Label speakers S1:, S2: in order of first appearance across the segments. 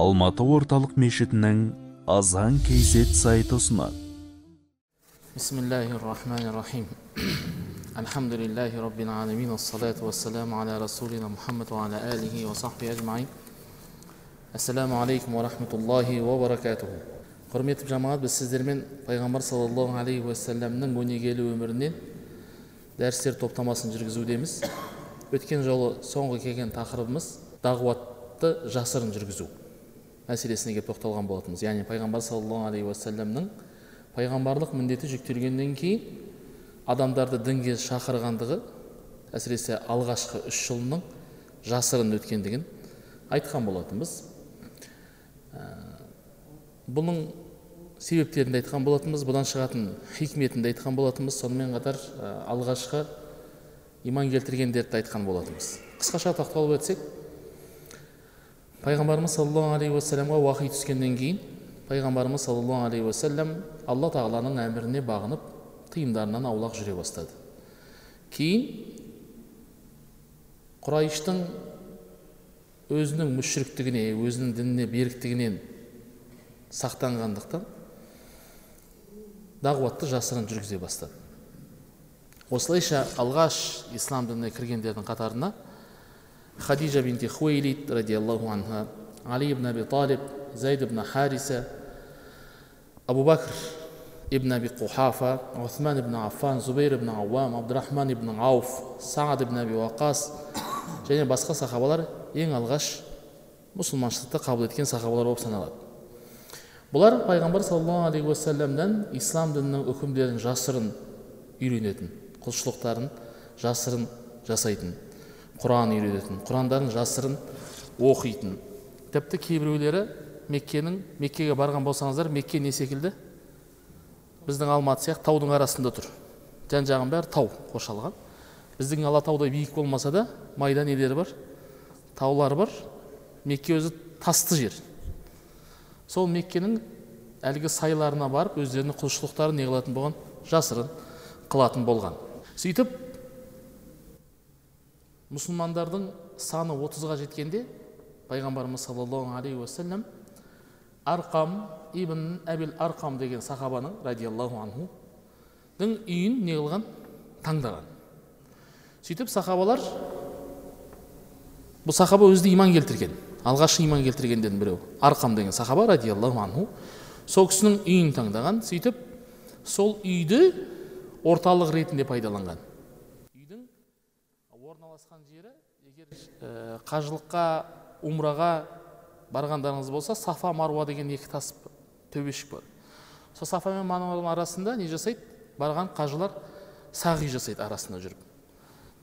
S1: алматы орталық мешітінің азан kz сайты ұсынады.
S2: Бисмиллахи рахмани рахим алхамдулиллахи роббил аламин ассалату уассаламу аля расулина мухаммад уа аля алихи уа сахби ажмаин ассаламу алейкум уа рахматуллахи уа баракатуху. Құрметті жамағат біз сіздермен пайғамбар саллаллаху алейхи уассаламның өнегелі өмірінен дәрістер топтамасын жүргізудеміз. Өткен жолы соңғы келген тақырыбымыз дағуатты жасырын жүргізу мәселесіне келіп тоқталған болатынбыз. Яғни пайғамбар саллаллаху алейхи уассаламның пайғамбарлық міндеті жүктелгеннен кейін адамдарды дінге шақырғандығы әсіресе алғашқы үш жылының жасырын өткендігін айтқан болатынбыз. Бұның себептерін де айтқан болатынбыз бұдан шығатын хикметін де айтқан болатынбыз. Сонымен қатар алғашқы иман келтіргендерді айтқан болатынбыз. Қысқаша тоқталып өтсек пайғамбарымыз саллаллаху алейхи уассаламға уахи түскеннен кейін пайғамбарымыз саллаллаху алейхи уассалам алла тағаланың әміріне бағынып тыйымдарынан аулақ жүре бастады кейін құрайыштың өзінің мүшіріктігіне өзінің дініне беріктігінен сақтанғандықтан дағуатты жасырын жүргізе бастады осылайша алғаш ислам дініне кіргендердің қатарына хадижа бинти хуейлид радиаллаху анха али ибн аби талиб зайд ибн хариса абу бәкір ибн аби қухафа усман ибн аффан зубейр ибн ауам абдурахман ибн ауф саад ибн аби уақас және басқа сахабалар ең алғаш мұсылманшылықты қабыл еткен сахабалар болып саналады. Бұлар пайғамбар саллаллаху алейхи уассаламнан ислам дінінің үкімдерін жасырын үйренетін құлшылықтарын жасырын жасайтын. Құран үйренетін құрандарын жасырын оқитын. Тіпті кейбіреулері меккенің меккеге барған болсаңыздар мекке не секілді? Біздің алматы сияқты таудың арасында тұр. Жан жағын бәрі тау қоршалған. Біздің алатаудай биік болмаса да майда нелері бар таулары бар. Мекке өзі тасты жер. Сол меккенің әлгі сайларына барып өздерінің құлшылықтарын не қылатын болған жасырын қылатын болған. Сөйтіп мұсылмандардың саны отызға жеткенде пайғамбарымыз саллаллаху алейхи уассалам арқам ибн әбіл арқам деген сахабаның радиаллаху анхудың үйін не қылған таңдаған сөйтіп сахабалар бұл сахаба өзі иман келтірген алғашқы иман келтіргендердің біреуі арқам деген сахаба радиаллаху анху сол кісінің үйін таңдаған сөйтіп сол үйді орталық ретінде пайдаланған үйдің орналасқан жері егер қажылыққа умраға барғандарыңыз болса сафа маруа деген екі тас төбешік бар. Сол сафа мен маруаның арасында не жасайды? Барған қажылар сағи жасайды арасында жүріп.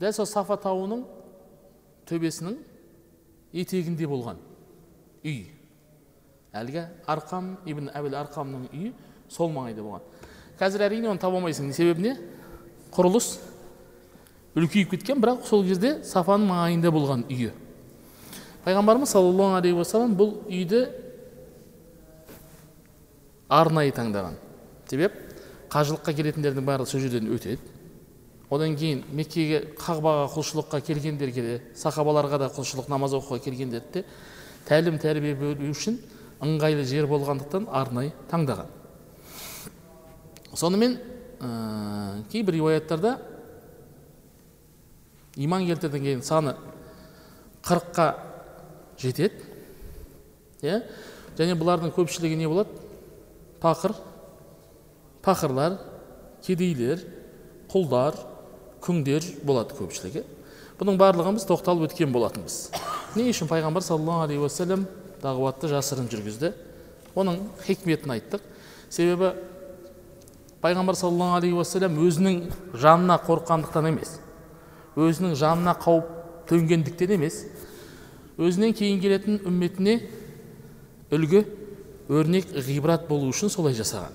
S2: Дәл сол сафа тауының төбесінің етегінде болған үй. Әлгі арқам ибн әбіл арқамның үйі сол маңайда болған. Қазір әрине оны таба алмайсың. Себебі не? Құрылыс үлкейіп кеткен бірақ сол кезде сафаның маңайында болған үйі. Пайғамбарымыз саллаллаху алейхи уассалам бұл үйді арнайы таңдаған. Себеп? Қажылыққа келетіндердің барлығы сол жерден өтеді. Одан кейін меккеге қағбаға құлшылыққа келгендерге де сахабаларға да құлшылық намаз оқуға келгендерді де тәлім тәрбие беру үшін ыңғайлы жер болғандықтан арнайы таңдаған. Сонымен ә, кейбір риуаяттарда иман келтірден саны қырыққа жетеді иә? Және бұлардың көпшілігі не болады? Пақыр пақырлар кедейлер құлдар күңдер болады көпшілігі. Бұның барлығын біз тоқталып өткен болатынбыз. Не үшін пайғамбар саллаллаху алейхи уассалам дағуатты жасырын жүргізді? Оның хикметін айттық. Себебі пайғамбар саллаллаху алейхи уассалам өзінің жанына қорыққандықтан емес. Өзінің жанына қауіп төнгендіктен емес өзінен кейін келетін үмметіне үлгі өрнек ғибрат болу үшін солай жасаған.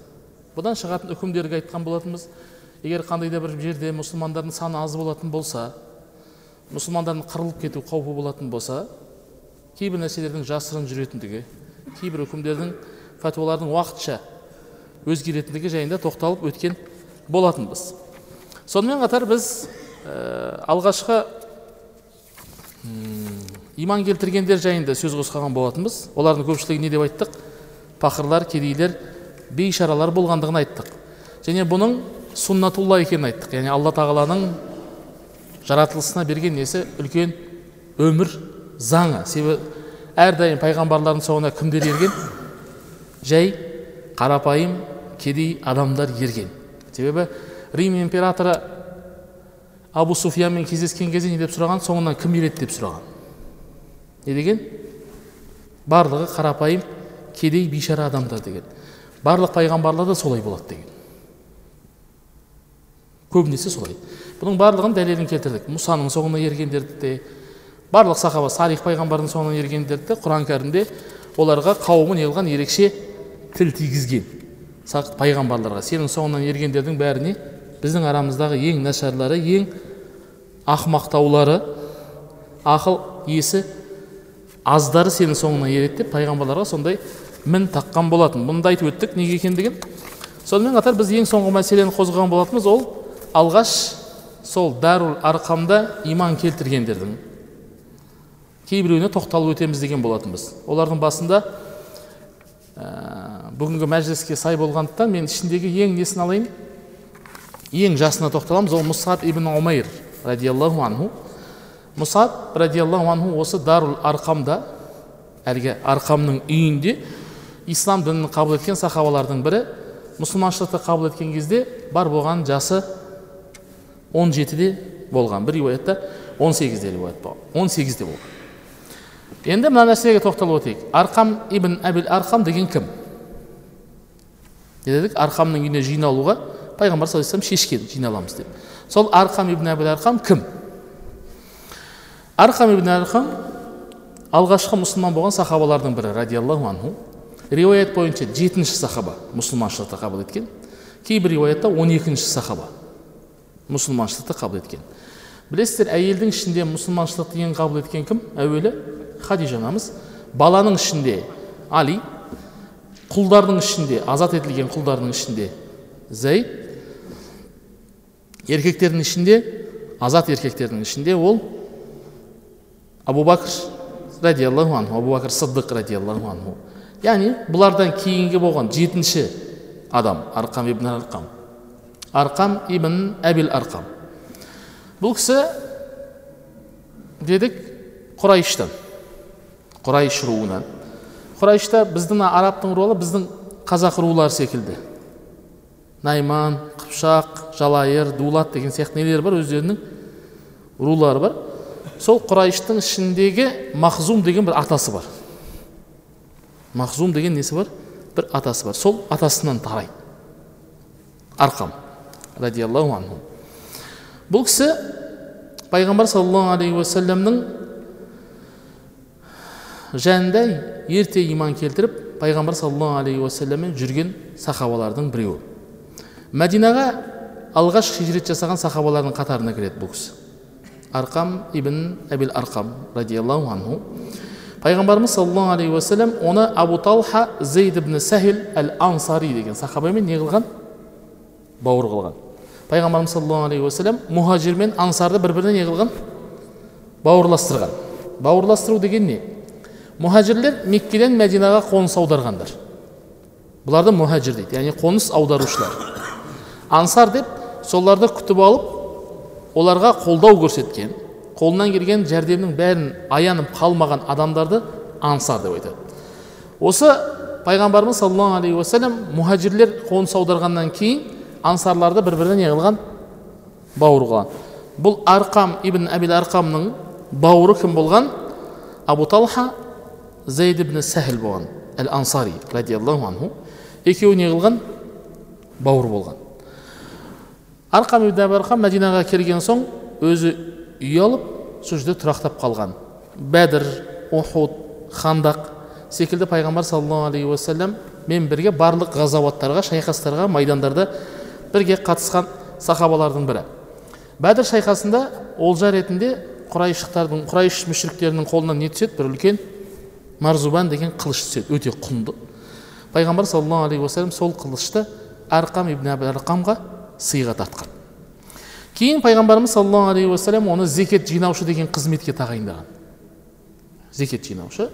S2: Бұдан шығатын үкімдерге айтқан болатынбыз егер қандай да бір жерде мұсылмандардың саны аз болатын болса мұсылмандардың қырылып кету қаупі болатын болса кейбір нәрселердің жасырын жүретіндігі кейбір үкімдердің фәтуалардың уақытша өзгеретіндігі жайында тоқталып өткен болатынбыз. Сонымен қатар біз алғашқы иман келтіргендер жайында сөз қозғаған болатынбыз. Олардың көпшілігі не деп айттық? Пақырлар кедейлер бейшаралар болғандығын айттық. Және бұның суннатулла екенін айттық. Яғни алла тағаланың жаратылысына берген несі? Үлкен өмір заңы. Себебі әрдайым пайғамбарлардың соңына кімдер ерген? Жай қарапайым кедей адамдар ерген. Себебі рим императоры абу суфиянмен кездескен кезде не деп сұраған соңынан кім ереді деп сұраған не деген барлығы қарапайым кедей бейшара адамдар деген барлық пайғамбарлар да солай болады деген көбінесе солай бұның барлығын дәлелін келтірдік мұсаның соңына ергендерді де барлық сахаба салих пайғамбардың соңынан ергендерді де құран кәрімде оларға қауымы неғылған ерекше тіл тигізген пайғамбарларға сенің соңынан ергендердің бәріне біздің арамыздағы ең нашарлары ең ақмақтаулары ақыл есі аздары сенің соңынан ереді деп пайғамбарларға сондай мін таққан болатын. Бұны да айтып өттік неге екендігін. Сонымен қатар біз ең соңғы мәселені қозғаған болатынбыз ол алғаш сол дарул арқамда иман келтіргендердің. Кейбіреуіне тоқталып өтеміз деген болатынбыз. Олардың басында ә, бүгінгі мәжіліске сай болғандықтан мен ішіндегі ең несін алайын? Ең жасына тоқталамыз ол мұсаб ибн омайр радиаллаху анху мұсаб радиаллаху анху осы дарул арқамда әлгі арқамның үйінде ислам дінін қабыл еткен сахабалардың бірі мұсылманшылықты қабыл еткен кезде бар болған жасы 17-де болған бір риуаятта 18-де риуаят болған 18-де болған енді мына нәрсеге тоқталып өтейік арқам ибн әбіл арқам деген кім не дедік арқамның үйіне жиналуға пайғамбар саллаллаху алейhi шешкен жиналамыз деп сол арқам ибн әбіл арқам кім арқам ибн арқам алғашқы мұсылман болған сахабалардың бірі радиаллаху анху риуаят бойынша жетінші сахаба мұсылманшылықты қабыл еткен кейбір риуаятта он екінші сахаба мұсылманшылықты қабыл еткен білесіздер әйелдің ішінде мұсылманшылықты ең қабыл еткен кім әуелі хадижа анамыз баланың ішінде али құлдардың ішінде азат етілген құлдардың ішінде зәйд еркектердің ішінде азат еркектердің ішінде ол абу бәкір радиаллаху анху абу бәкір сыддық радиаллаху анху яғни бұлардан кейінгі болған жетінші адам арқам ибн арқам арқам ибн әбіл арқам бұл кісі дедік құрайыштан құрайыш руынан құрайышта біздің арабтың руы біздің қазақ рулары секілді найман қыпшақ жалайыр дулат деген сияқты нелер бар өздерінің рулары бар. Сол құрайыштың ішіндегі махзум деген бір атасы бар. Махзум деген несі бар? Бір атасы бар. Сол атасынан тарайды. Арқам. Радиаллаху анху. Бұл кісі пайғамбар саллаллаху алейхи уассаламның жанында ерте иман келтіріп пайғамбар саллаллаху алейхи уассаламмен жүрген сахабалардың біреуі. Мәдинаға алғаш хижрет жасаған сахабалардың қатарына кіреді бұл кісі. Арқам ибн әбіл арқам радиаллаху анху. Пайғамбарымыз саллаллаху алейхи уассалам оны абу талха зейд ибн сахил әл ансари деген сахабамен не қылған? Бауыр қылған. Пайғамбарымыз саллаллаху алейхи уассалам мұхажир мен ансарды бір біріне не қылған? Бауырластырған. Бауырластыру деген не? Мұхажирлер меккеден мәдинаға қоныс аударғандар. Бұларды мұхажир дейді яғни қоныс аударушылар. Ансар деп соларды күтіп алып оларға қолдау көрсеткен қолынан келген жәрдемнің бәрін аянып қалмаған адамдарды ансар деп айтады осы пайғамбарымыз саллаллаху алейхи уассалам мұхажирлер қоныс аударғаннан кейін ансарларды бір біріне не қылған бауыр қылған бұл арқам ибн әбіл арқамның бауыры кім болған абу талха зейд ибн сәхіл болған әл ансари радиаллаху анху екеуі не қылған бауыр болған арқам ибн арқам мәдинаға келген соң өзі үй алып сол жерде тұрақтап қалған. Бәдір ухуд хандақ секілді пайғамбар саллаллаху алейхи уассалам мен бірге барлық ғазауаттарға шайқастарға майдандарда бірге қатысқан сахабалардың бірі. Бәдір шайқасында олжа ретінде құрайшықтардың құрайш мүшіріктерінің қолынан не түседі? Бір үлкен марзубан деген қылыш түседі. Өте құнды. Пайғамбар саллаллаху алейхи уассалам сол қылышты арқам ибн арқамға сыйға тартқан. Кейін пайғамбарымыз саллаллаху алейхи уассалам оны зекет жинаушы деген қызметке тағайындаған. Зекет жинаушы.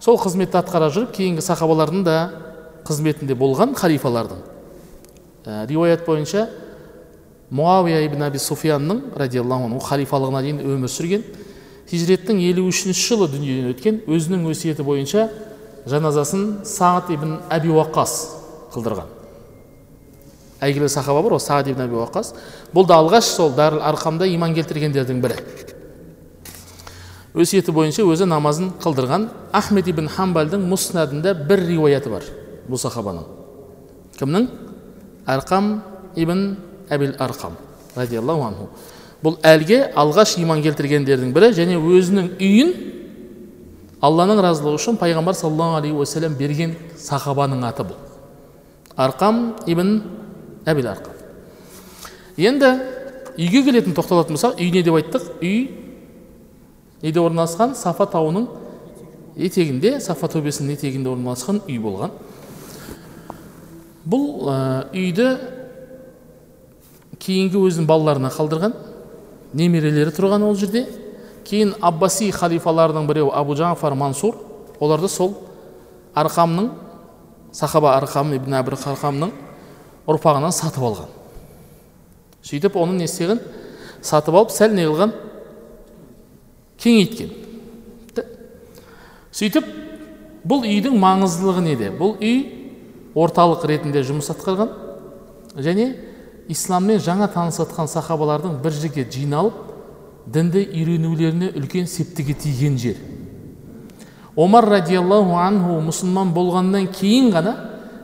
S2: Сол қызметті атқара жүріп кейінгі сахабалардың да қызметінде болған халифалардың. Ә, риуаят бойынша муауия ибн аби суфиянның радиаллаху анху халифалығына дейін өмір сүрген хижреттің елу үшінші жылы дүниеден өткен өзінің өсиеті бойынша жаназасын сағат ибн әби уақас қылдырған. Әйгілі сахаба бар ғой саад ибн әби уақас бұл да алғаш сол дарыл арқамда иман келтіргендердің бірі. Өсиеті бойынша өзі намазын қылдырған ахмед ибн хамбалдың мұснадында бір риуаяты бар бұл сахабаның. Кімнің? Арқам ибн әбіл арқам радиаллаху анху. Бұл әлге алғаш иман келтіргендердің бірі және өзінің үйін алланың разылығы үшін пайғамбар саллаллаху алейхи уассалам берген сахабаның аты бұл. Арқам ибн әбіл арқам енді үйге келетін тоқталатын болсақ үй не деп айттық? Үй неде орналасқан? Сафа тауының етегінде сафа төбесінің етегінде орналасқан үй болған. Бұл ә, үйді кейінгі өзінің балаларына қалдырған немерелері тұрған ол жерде. Кейін аббаси халифаларының біреуі абу жафар мансур оларды сол арқамның сахаба арқам ибн әбір арқамның ұрпағынан сатып алған. Сөйтіп оны не істеген сатып алып сәл не қылған кеңейткен сөйтіп бұл үйдің маңыздылығы неде? Бұл үй орталық ретінде жұмыс атқарған және исламмен жаңа танысатқан сахабалардың бір жерге жиналып дінді үйренулеріне үлкен септігі тиген жер. Омар радиаллаху анху мұсылман болғаннан кейін ғана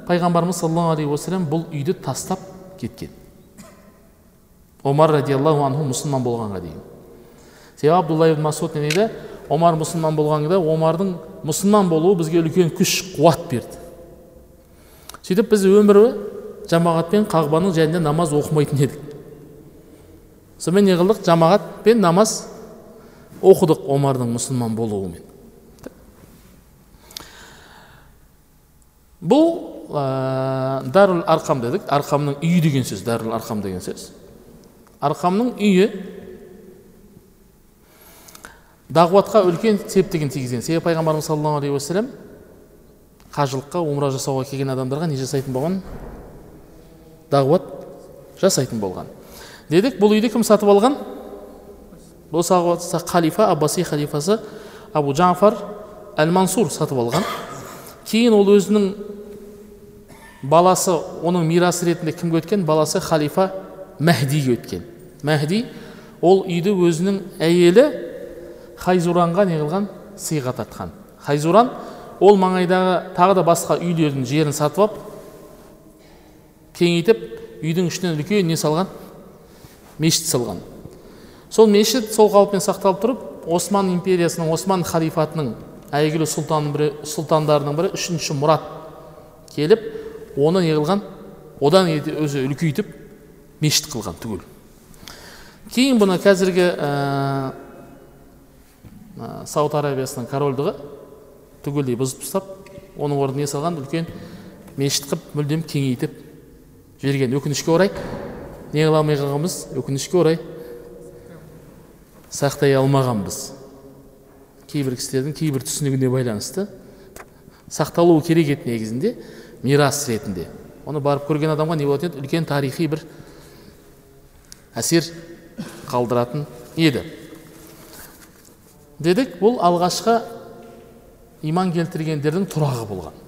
S2: пайғамбарымыз саллаллаху алейхи уассалам бұл үйді тастап кеткен омар радиаллаху анху мұсылман болғанға дейін себебі абдулла ибн масуд не дейді омар мұсылман болғанда омардың мұсылман болуы бізге үлкен күш қуат берді сөйтіп біз өмірі жамағатпен қағбаның жанында намаз оқымайтын едік сонымен не қылдық жамағатпен намаз оқыдық омардың мұсылман болуымен бұл дарул арқам дедік. Арқамның үйі деген сөз дарул арқам деген сөз. Арқамның үйі дағуатқа үлкен септігін тигізген. Себебі пайғамбарымыз саллаллаху алейхи уассалам қажылыққа умра жасауға келген адамдарға не жасайтын болған? Дағуат жасайтын болған. Дедік бұл үйді кім сатып алған? Бұл халифа аббаси халифасы абу жафар әл мансур сатып алған. Кейін ол өзінің баласы оның мирасы ретінде кімге өткен? Баласы халифа мәхдиге өткен. Мәхди ол үйді өзінің әйелі хайзуранға не қылған сыйға тартқан хайзуран ол маңайдағы тағы да басқа үйлердің жерін сатып алып кеңейтіп үйдің ішінен үлкен не салған? Мешіт салған. Сол мешіт сол қалыппен сақталып тұрып осман империясының осман халифатының әйгілі сұлтанның бірі сұлтандарының бірі үшінші мұрат келіп оны не қылған одан өзі үлкейтіп мешіт қылған түгел кейін бұны қазіргі ә, сауд арабиясының корольдығы түгелдей бұзып тастап оның орнына не салған үлкен мешіт қылып мүлдем кеңейтіп жіберген. Өкінішке орай не қыла алмай қалғанбыз өкінішке орай сақтай алмағанбыз. Кейбір кісілердің кейбір түсінігіне байланысты сақталуы керек еді негізінде. Мирас ретінде. Оны барып көрген адамға не болатын еді? Үлкен тарихи бір әсер қалдыратын еді. Дедік бұл алғашқы иман келтіргендердің тұрағы болған.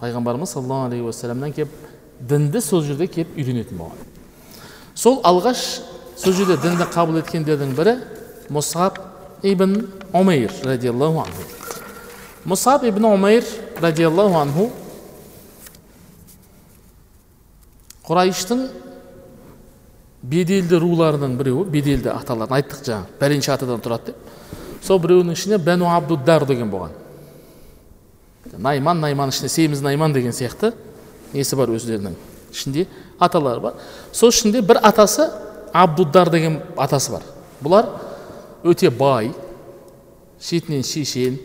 S2: Пайғамбарымыз саллаллаху алейхи уассаламнан келіп дінді сол жерде келіп үйренетін болған. Сол алғаш сол жерде дінді қабыл еткендердің бірі мұсаб ибн омейр радиаллаху анху. Мұсаб ибн омейр радиаллаху анху құрайыштың беделді руларының біреуі беделді аталарын айттық жаңа пәленше атадан тұрады деп сол біреуінің ішінде бәну абдуддар деген болған найман найман ішінде семіз найман деген сияқты несі бар өздерінің ішінде аталары бар сол ішінде бір атасы абдуддар деген атасы бар бұлар өте бай шетінен шешен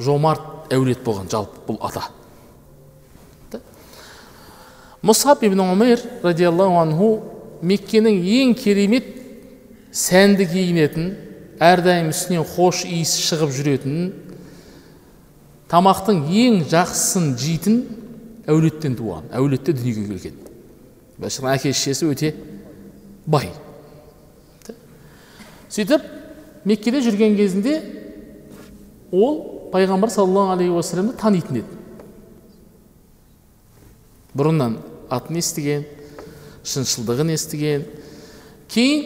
S2: жомарт әулет болған жалпы бұл ата мұсаб ибн омейр радиаллаху анху меккенің ең керемет сәнді киінетін әрдайым үстінен хош иіс шығып жүретін тамақтың ең жақсысын жейтін әулеттен туған әулетте дүниеге келген. Әке шешесі өте бай. Сөйтіп меккеде жүрген кезінде ол пайғамбар саллаллаху алейхи уассаламды танитын еді. Бұрыннан атын естіген шыншылдығын естіген кейін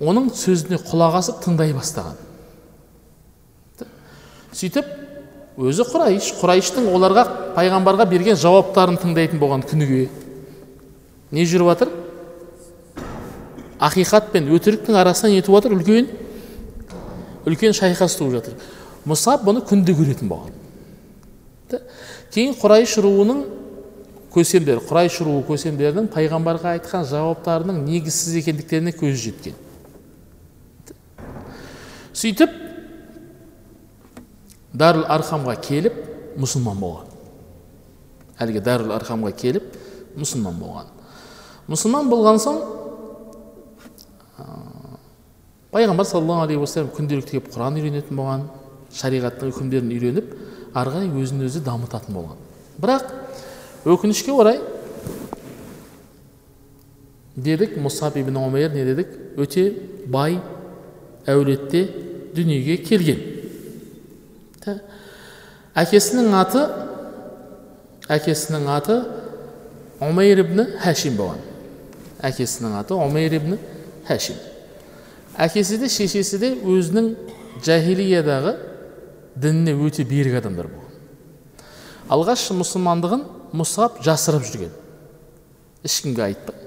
S2: оның сөзіне құлақ асып тыңдай бастаған. Сөйтіп өзі құрайш құрайыштың оларға пайғамбарға берген жауаптарын тыңдайтын болған күніге не жүріп жатыр ақиқат пен өтіріктің арасында не туып жатыр үлкен үлкен шайқас туып жатыр. Мұсап бұны күнде көретін болған. Кейін құрайш руының көсемдері құрайш руы көсемдерінің пайғамбарға айтқан жауаптарының негізсіз екендіктеріне көзі жеткен. Сөйтіп дарул архамға келіп мұсылман болған. Әлгі дарул архамға келіп мұсылман болған. Мұсылман болған соң пайғамбар саллаллаху алейхи уассалам күнделікті келіп құран үйренетін болған шариғаттың үкімдерін үйреніп ары өзін өзі дамытатын болған. Бірақ өкінішке орай дедік мұсаб ибн омейр не дедік? Өте бай әулетте дүниеге келген. Әкесінің аты әкесінің аты омейр ибн хәшим болған. Әкесінің аты омейр ибн хәшим әкесі де шешесі де өзінің жахилиядағы дініне өте берік адамдар болған. Алғаш мұсылмандығын мұсап жасырып жүрген. Ешкімге айтпай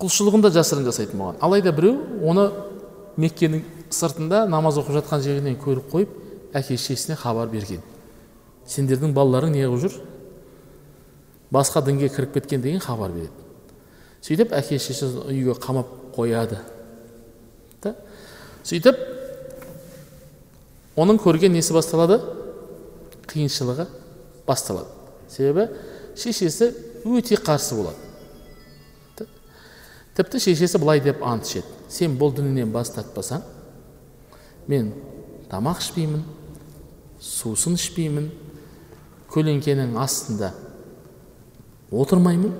S2: құлшылығын да жасырын жасайтын болған алайда біреу оны меккенің сыртында намаз оқып жатқан жерінен көріп қойып әке шешесіне хабар берген. Сендердің балаларың не жүр? Басқа дінге кіріп кеткен деген хабар береді. Сөйтіп әке шешесі үйге қамап қояды. Да сөйтіп оның көрген несі басталады? Қиыншылығы басталады. Себебі шешесі өте қарсы болады. Тіпті шешесі былай деп ант ішеді. Сен бұл діннен бас тартпасаң мен тамақ ішпеймін сусын ішпеймін көлеңкенің астында отырмаймын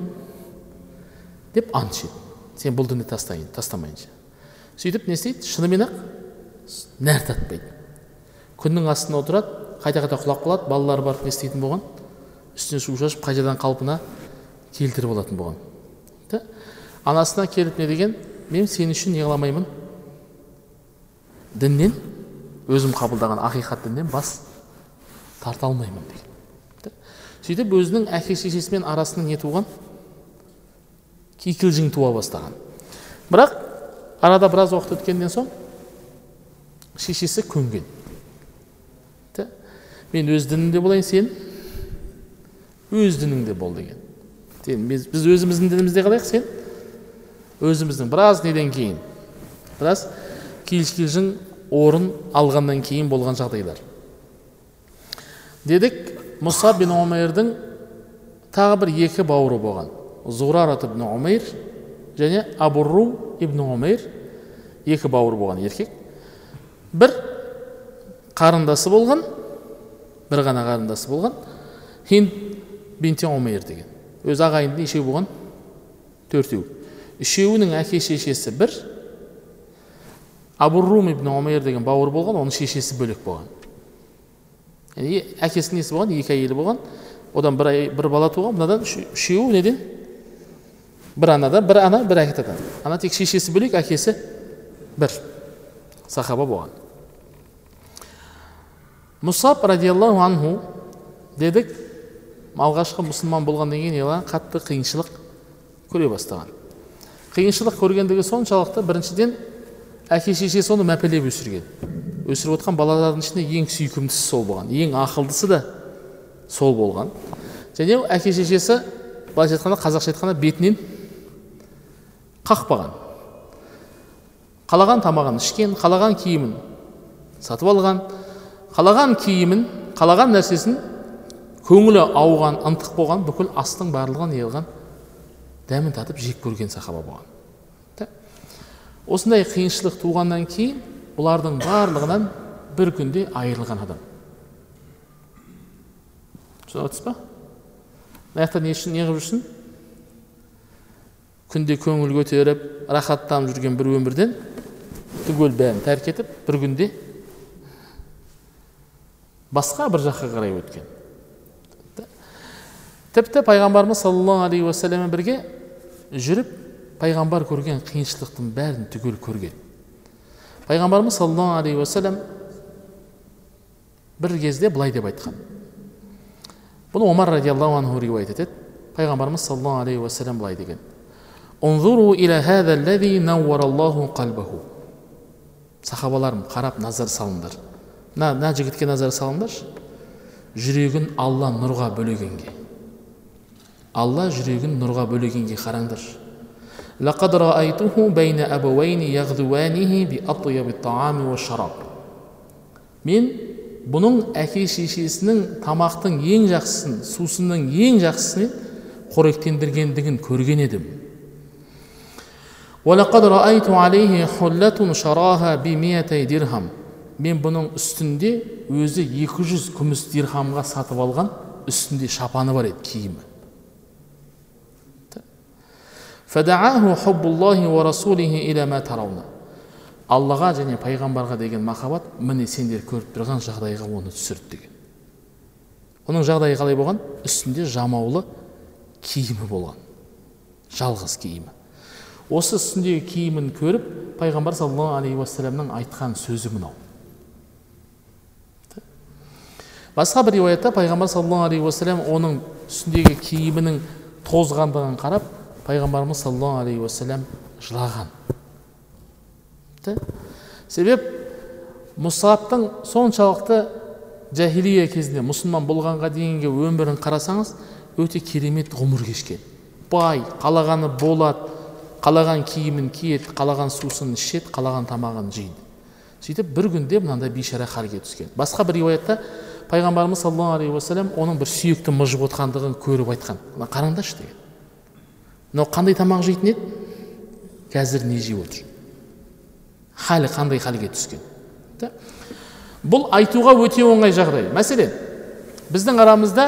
S2: деп ант ішеді. Сен бұл дінді тастайын тастамайынша сөйтіп не істейді? Шынымен ақ нәр татпайды. Күннің астында отырады қайта қайта құлап қалады балалары барып не істейтін болған? Үстіне су шашып қайтадан қалпына келтіріп алатын болған. Да анасына келіп не деген мен сен үшін не қыламаймын? діннен өзім қабылдаған ақиқат діннен бас тарта алмаймын деген сөйтіп өзінің әке шешесімен арасында не туған? Кикілжің туа бастаған. Бірақ арада біраз уақыт өткеннен соң шешесі көнген. Мен өз дінімде болайын сен өз дініңде бол деген біз, біз өзіміздің дінімізде қалайық сен? Өзіміздің біраз неден кейін біраз кикілжің орын алғаннан кейін болған жағдайлар. Дедік мұса бин омейрдің тағы бір екі бауыры болған. Зурарат ибн және абурру ибн омейр екі бауыр болған еркек. Бір қарындасы болған бір ғана қарындасы болған. Хинд бинти омейр деген. Өз ағайынды нешеу болған төртеу үшеуінің әке шешесі бір абуррум ибн омейр деген бауыр болған оның шешесі бөлек болған. Яғни әкесінің несі болған? Екі әйелі болған. Одан бір, бір бала туған. Мынадан үшеуі неден бір анадан бір ана бір әкетадан ана тек шешесі бөлек әкесі бір сахаба болған. Мұсап радиаллаху анху дедік алғашқы мұсылман болғаннан кейін оған қатты қиыншылық көре бастаған. Қиыншылық көргендігі соншалықты біріншіден әке шешесі оны мәпелеп өсірген. Өсіріп отқан балалардың ішінде ең сүйкімдісі сол болған ең ақылдысы да сол болған. Және әке шешесі былайша айтқанда қазақша айтқанда бетінен қақпаған. Қалаған тамағын ішкен қалаған киімін сатып алған қалаған киімін қалаған нәрсесін көңілі ауған ынтық болған бүкіл астың барлығын не қылған дәмін татып жеп көрген сахаба болған. Осындай қиыншылық туғаннан кейін бұлардың барлығынан бір күнде айырылған адам. Түсініп жатырсыз ба? Мына жақта не үшін не қылып күнде көңіл көтеріп рахаттанып жүрген бір өмірден түгел бәрін тәрк етіп бір күнде басқа бір жаққа қарай өткен. Тіпті пайғамбарымыз саллаллаху алейхи уассаламмен бірге жүріп пайғамбар көрген қиыншылықтың бәрін түгел көрген пайғамбарымыз саллаллаху алейхи уассалам бір кезде былай деп айтқан бұны омар радиаллаху анху риуаят етеді пайғамбарымыз саллаллаху алейхи уассалам былай деген сахабаларым қарап назар салыңдар мына мына жігітке назар салыңдаршы жүрегін алла нұрға бөлегенге алла жүрегін нұрға бөлегенге қараңдаршы لقد رأيته بين أبوين يغدوانه بأطيب الطعام والشراب мен бұның әке шешесінің тамақтың ең жақсысын сусынның ең жақсысын қоректендіргендігін көрген едім мен бұның үстінде өзі 200 күміс дирхамға сатып алған үстінде шапаны бар еді киімі аллаға және пайғамбарға деген махаббат міне сендер көріп тұрған жағдайға оны түсірді деген. Оның жағдайы қалай болған? Үстінде жамаулы киімі болған. Жалғыз киімі. Осы үстіндегі киімін көріп пайғамбар саллаллаху алейхи уассаламның айтқан сөзі мынау. Басқа бір риуаятта пайғамбар саллаллаху алейхи уассалам оның үстіндегі киімінің тозғандығын қарап пайғамбарымыз саллаллаху алейхи уассалам жылаған. Себеп мұсаптың соншалықты жахилия кезінде мұсылман болғанға дейінгі өмірін қарасаңыз өте керемет ғұмыр кешкен. Бай қалағаны болады қалаған киімін киеді қалаған сусын ішеді қалаған тамағын жейді. Сөйтіп бір күнде мынандай бейшара халге түскен. Басқа бір риуаятта пайғамбарымыз саллаллаху алейхи уассалам оның бір сүйекті мыжып отқандығын көріп айтқан. Мына қараңдаршы деген. Мынау қандай тамақ жейтін еді? Қазір не жеп отыр? Халі қандай халге түскен? Бұл айтуға өте оңай жағдай. Мәселен біздің арамызда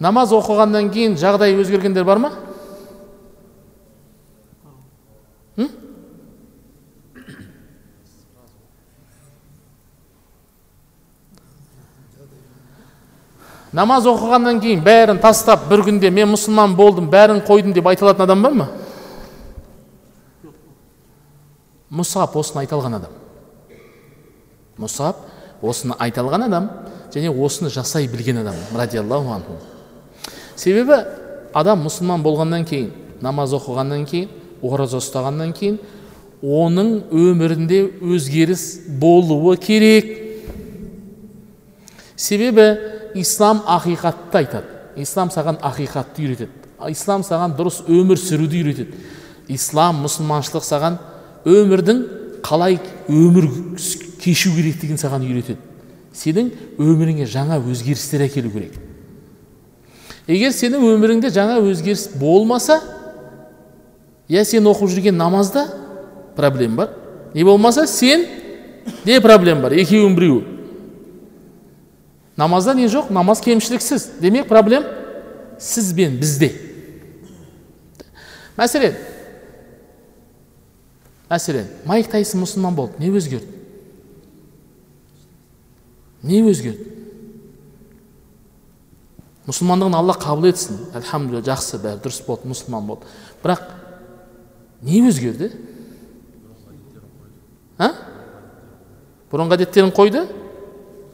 S2: намаз оқығаннан кейін жағдай өзгергендер бар ма? Намаз оқығаннан кейін бәрін тастап бір күнде мен мұсылман болдым бәрін қойдым деп айта алатын адам бар ма? Мұсап осыны айта алған адам. Мұсап осыны айта алған адам және осыны жасай білген адам радиаллаху анху. Себебі адам мұсылман болғаннан кейін намаз оқығаннан кейін ораза ұстағаннан кейін оның өмірінде өзгеріс болуы керек. Себебі ислам ақиқатты айтады ислам саған ақиқатты үйретеді ислам саған дұрыс өмір сүруді үйретеді ислам мұсылманшылық саған өмірдің қалай өмір кешу керектігін саған үйретеді сенің өміріңе жаңа өзгерістер әкелу керек егер сенің өміріңде жаңа өзгеріс болмаса я сен оқып жүрген намазда проблема бар не болмаса сен не проблема бар екеуінің біреуі намазда не жоқ намаз кемшіліксіз демек проблем сіз бен бізде мәселен мәселен майк тайсон мұсылман болды не өзгерді не өзгерді мұсылмандығын алла қабыл етсін альхамдулилля жақсы бәрі дұрыс болды мұсылман болды бірақ не өзгерді а бұрынғы әдеттерін қойды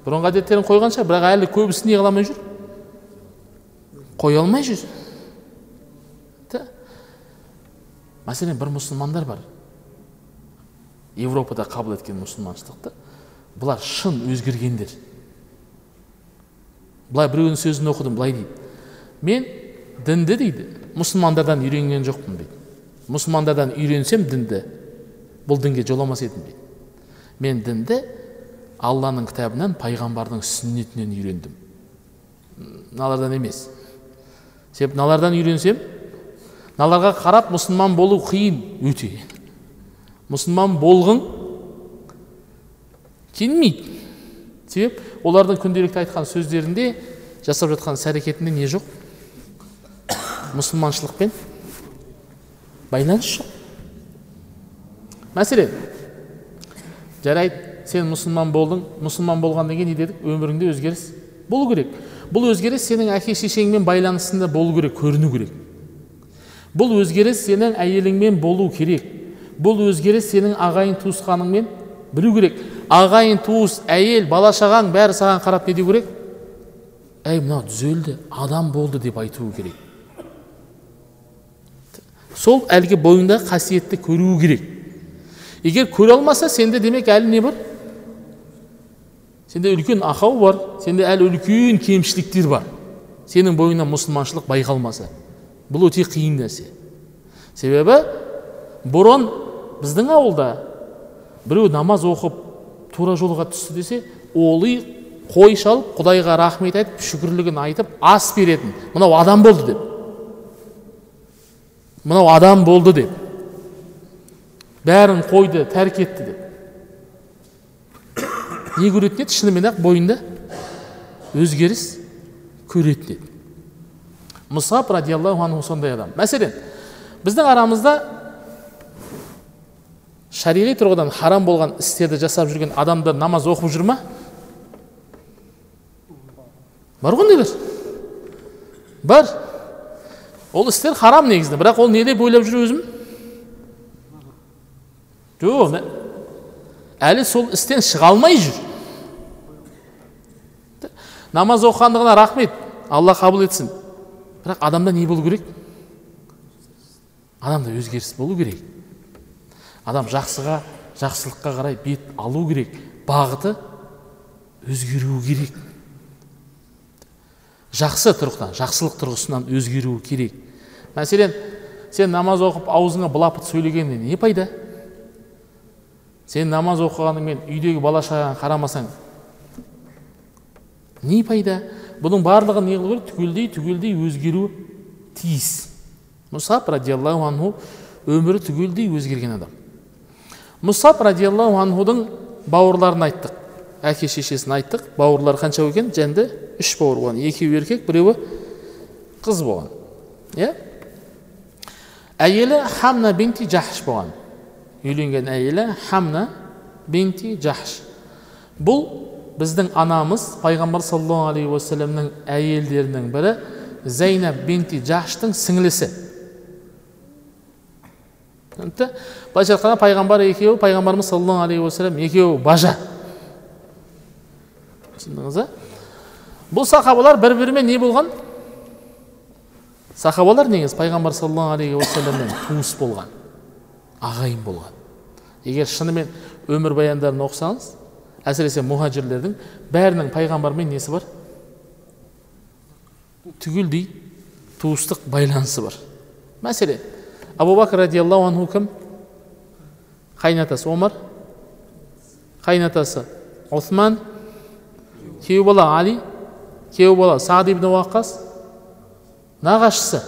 S2: бұрынғы әдеттерін қойған шығар бірақ әлі көбісі не қыла алмай жүр қоя алмай жүр мәселен бір мұсылмандар бар европада қабыл еткен мұсылманшылықты бұлар шын өзгергендер былай біреудің сөзін оқыдым былай дейді мен дінді дейді мұсылмандардан үйренген жоқпын дейді мұсылмандардан үйренсем дінді бұл дінге жоламас едім дейді мен дінді алланың кітабынан пайғамбардың сүннетінен үйрендім. Мыналардан емес. Себебі мыналардан үйренсем мыналарға қарап мұсылман болу қиын өте. Мұсылман болғың келмейді. Себеп олардың күнделікті айтқан сөздерінде жасап жатқан іс әрекетінде не жоқ? Мұсылманшылықпен байланыс жоқ. Мәселен жарайды. Сен мұсылман болдың мұсылман болғаннан кейін не дедік? Өміріңде өзгеріс болу керек. Бұл өзгеріс сенің әке шешеңмен байланысында болу керек көріну керек. Бұл өзгеріс сенің әйеліңмен болу керек. Бұл өзгеріс сенің ағайын туысқаныңмен білу керек. Ағайын туыс әйел бала шағаң бәрі саған қарап не деу керек? Әй мынау түзелді адам болды деп айтуы керек. Сол әлгі бойыңдағы қасиетті көруі керек. Егер көре алмаса сенде демек әлі не бар? Сенде үлкен ақау бар сенде әлі үлкен кемшіліктер бар сенің бойыңнан мұсылманшылық байқалмаса бұл өте қиын нәрсе себебі бұрын біздің ауылда біреу намаз оқып тура жолға түсті десе ол үй қой шалып құдайға рахмет айтып шүкірлігін айтып ас беретін мынау адам болды деп мынау адам болды деп бәрін қойды тәрк етті деп не көретін еді шынымен ақ бойында өзгеріс көретін еді мұсап радиаллаху анху сондай адам мәселен біздің арамызда шариғи тұрғыдан харам болған істерді жасап жүрген адамдар намаз оқып жүр ма? Бар ғой ондайлар бар. Ол істер харам негізінде. Бірақ ол не деп ойлап жүр өзім? Жоқ әлі сол істен шыға алмай жүр. Намаз оқығандығына рахмет. Алла қабыл етсін. Бірақ адамда не болу керек? Адамда өзгеріс болу керек. Адам жақсыға жақсылыққа қарай бет алу керек. Бағыты өзгеруі керек. Жақсы тұрғыдан жақсылық тұрғысынан өзгеруі керек. Мәселен сен намаз оқып аузыңа былапыт сөйлегеннен не пайда? Сен намаз оқығаныңмен үйдегі бала шағаңа қарамасаң не пайда? Бұның барлығын не қылу керек? Түгелдей түгелдей өзгеруі тиіс. Мұсап радиаллаху анху өмірі түгелдей өзгерген адам. Мұсап радиаллаху анхудың бауырларын айттық. Әке шешесін айттық. Бауырлары қанша екен? Жәнді үш бауыр болған. Екеуі еркек біреуі қыз болған. Иә? Әйелі хамна бинти жахш болған. Үйленген әйелі хамна бинти жахш бұл біздің анамыз пайғамбар саллаллаху алейхи уассаламның әйелдерінің бірі зайнаб бинти жахштың сіңлісі. Түсінікті? Былайша айтқанда пайғамбар екеуі пайғамбарымыз саллаллаху алейхи уассалам екеуі бажа. Түсіндіңіз ба бұл сахабалар бір бірімен не болған? Сахабалар негізі пайғамбар саллаллаху алейхи уассаламмен туыс болған ағайын болған. Егер шынымен өмірбаяндарын оқысаңыз әсіресе мұхажирлердің бәрінің пайғамбармен несі бар? Түгелдей туыстық байланысы бар. Мәселен абу бәкір радиаллаху анху кім? Қайнатасы омар қайнатасы осман күйеу бала али күйеу бала сағд ибн уақас нағашысы.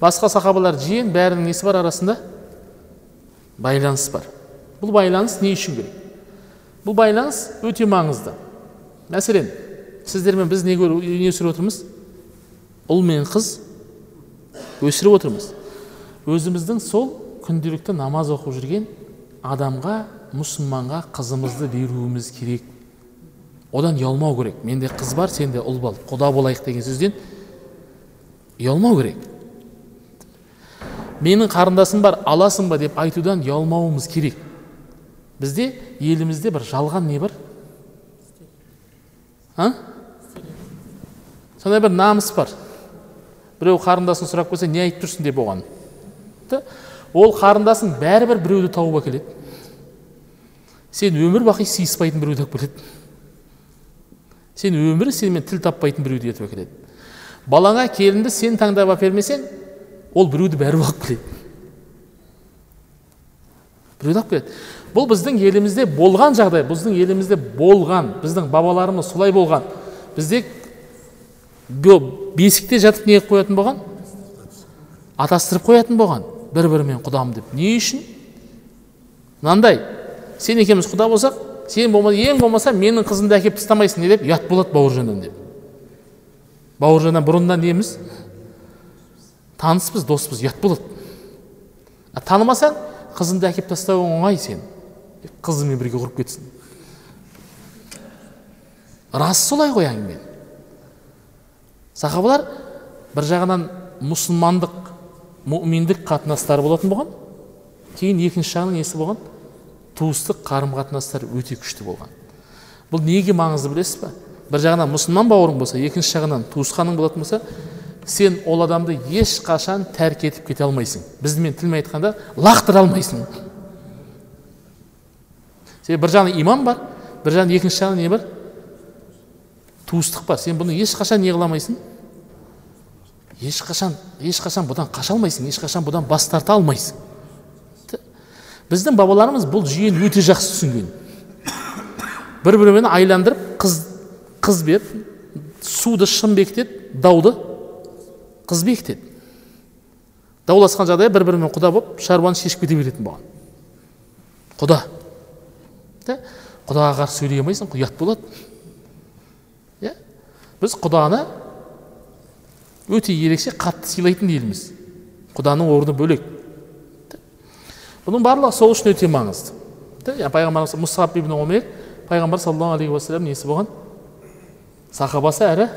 S2: Басқа сахабалар жиен бәрінің несі бар арасында? Байланыс бар. Бұл байланыс не үшін керек? Бұл байланыс өте маңызды мәселен сіздермен біз не, не өсіріп отырмыз ұл мен қыз өсіріп отырмыз өзіміздің сол күнделікті намаз оқып жүрген адамға мұсылманға қызымызды беруіміз керек одан ұялмау керек менде қыз бар сенде ұл бол құда болайық деген сөзден ұялмау керек менің қарындасым бар аласың ба деп айтудан ұялмауымыз керек бізде елімізде бір жалған не бар? А? Сондай бір намыс бар. Біреу қарындасын сұрап келсе не айтып тұрсың деп оған. Ол қарындасың бәрібір біреуді тауып әкеледі. Сен өмір бақи сыйыспайтын біреуді алып келеді сен өмірі сенімен тіл таппайтын біреуді ертіп әкеледі. Балаңа келінді сен таңдап әпермесең ол біреуді бәрібір алып келеді біреуді алып келеді бұл біздің елімізде болған жағдай біздің елімізде болған біздің бабаларымыз солай болған. Бізде бесікте жатып не қоятын болған? Атастырып қоятын болған бір бірімен құдам деп. Не үшін? Мынандай сен екеуміз құда болсақ сен болмаса ең болмаса менің қызымды әкеліп тастамайсың не деп? Ұят болады бауыржаннан деп. Бауыржаннан бұрыннан неміз? Таныспыз доспыз ұят болады. Танымасаң қызыңды әкеліп тастауың оңай сен. Қызыңмен бірге құрып кетсін. Рас солай ғой әңгіме. Сахабалар бір жағынан мұсылмандық мүминдік қатынастары болатын болған кейін екінші жағынан несі болған? Туыстық қарым қатынастар өте күшті болған. Бұл неге маңызды білесіз ба бір жағынан мұсылман бауырың болса екінші жағынан туысқаның болатын болса сен ол адамды ешқашан тәрк етіп кете алмайсың. Біздің тілмен айтқанда лақтыра алмайсың. Себебі бір жағынан иман бар бір жағынан екінші жағынан не бар? Туыстық бар. Сен бұны ешқашан не қыла алмайсың ешқашан ешқашан бұдан қаша алмайсың ешқашан бұдан бас тарта алмайсың. Біздің бабаларымыз бұл жүйені өте жақсы түсінген. Бір бірімен айландырып қыз қыз беріп суды шын бекітеді дауды қыз бекітеді. Дауласқан жағдайда бір бірімен құда болып шаруаны шешіп кете беретін болған. Құда. Құдаға қарсы сөйлей алмайсың ұят болады. Иә? Біз құданы өте ерекше қатты сыйлайтын елміз. Құданың орны бөлек. Бұның барлығы сол үшін өте маңызды. Иә пайғамбарымыз мұсаб ибн умейр пайғамбар саллаллаху алейхи уассалам несі болған? Сахабасы әрі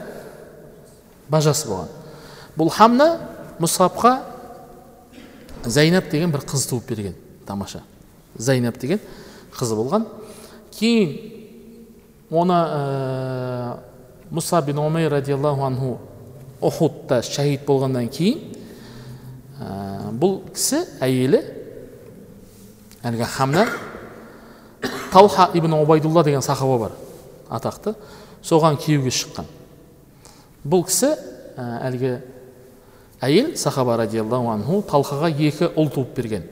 S2: бажасы болған. Бұл хамна мұсабқа зайнап деген бір қыз туып берген тамаша. Зайнап деген қызы болған. Кейін оны ә, мұса бин омейр радиаллаху анху ухудта шәһид болғаннан кейін ә, бұл кісі әйелі әлгі хамна талха ибн убайдулла деген сахаба бар атақты. Соған күйеуге шыққан. Бұл кісі ә, әлгі әйел сахаба радиаллаху анху талхаға екі ұл туып берген.